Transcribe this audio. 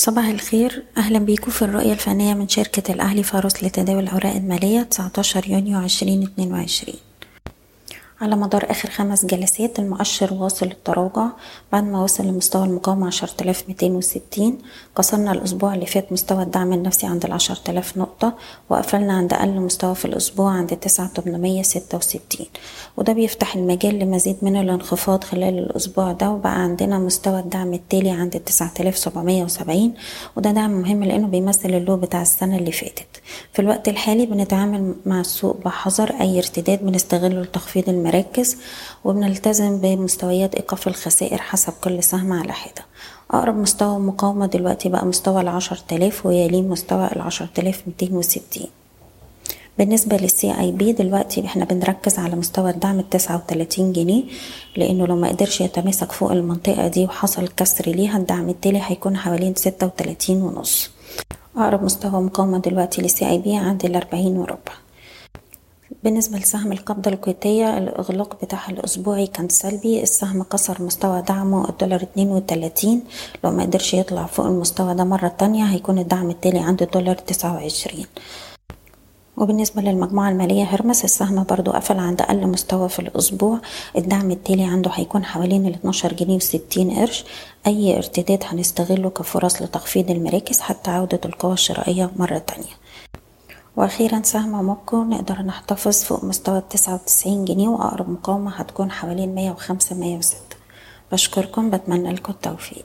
صباح الخير. أهلا بيكم في الرؤية الفنية من شركة الأهلي فاروس لتداول الأوراق المالية 19 يونيو 2022 على مدار آخر خمس جلسات المؤشر واصل التراجع بعد ما وصل لمستوى المقاومة عشرة آلاف ميتين وستين كسرنا الأسبوع اللي فات مستوى الدعم النفسي عند العشرة آلاف نقطة وقفلنا عند أقل مستوى في الأسبوع عند تسعة تمنمية ستة وستين. وده بيفتح المجال لمزيد من الانخفاض خلال الأسبوع ده وبقى عندنا مستوى الدعم التالي عند تسعة آلاف سبعمية وسبعين وده دعم مهم لأنه بيمثل ال low بتاع السنة اللي فاتت. في الوقت الحالي بنتعامل مع السوق بحذر أي ارتداد بنستغله لتخفيض المراكز وبنلتزم بمستويات إيقاف الخسائر حسب كل سهم على حدة. أقرب مستوى مقاومة دلوقتي بقى مستوى العشر تلاف ويليه مستوى العشر تلاف ميتين وستين بالنسبة لل CIB دلوقتي إحنا بنركز على مستوى الدعم التسعة وتلاتين جنيه لأنه لو ما قدرش يتماسك فوق المنطقة دي وحصل كسر ليها الدعم التالي هيكون حوالين ستة وتلاتين ونص. أقرب مستوى مقاومة دلوقتي للسي اي بي عند الأربعين وربع بالنسبة لسهم القبضة الكويتية الإغلاق بتاعها الأسبوعي كان سلبي. السهم كسر مستوى دعمه الدولار اتنين وتلاتين. لو ما قدرش يطلع فوق المستوى ده مرة تانية هيكون الدعم التالي عند الدولار تسعة وعشرين. وبالنسبة للمجموعة المالية هرمس السهم برضو قفل عند أقل مستوى في الأسبوع. الدعم التالي عنده هيكون حوالين ال 12 جنيه وستين قرش. أي ارتداد هنستغله كفرص لتخفيض المراكز حتى عودة القوى الشرائية مرة تانية. وأخيرا سهم موكو نقدر نحتفظ فوق مستوى التسعة وتسعين جنيه وأقرب مقاومة هتكون حوالين مية وخمسة مية وستة. بشكركم بتمنى لكم التوفيق.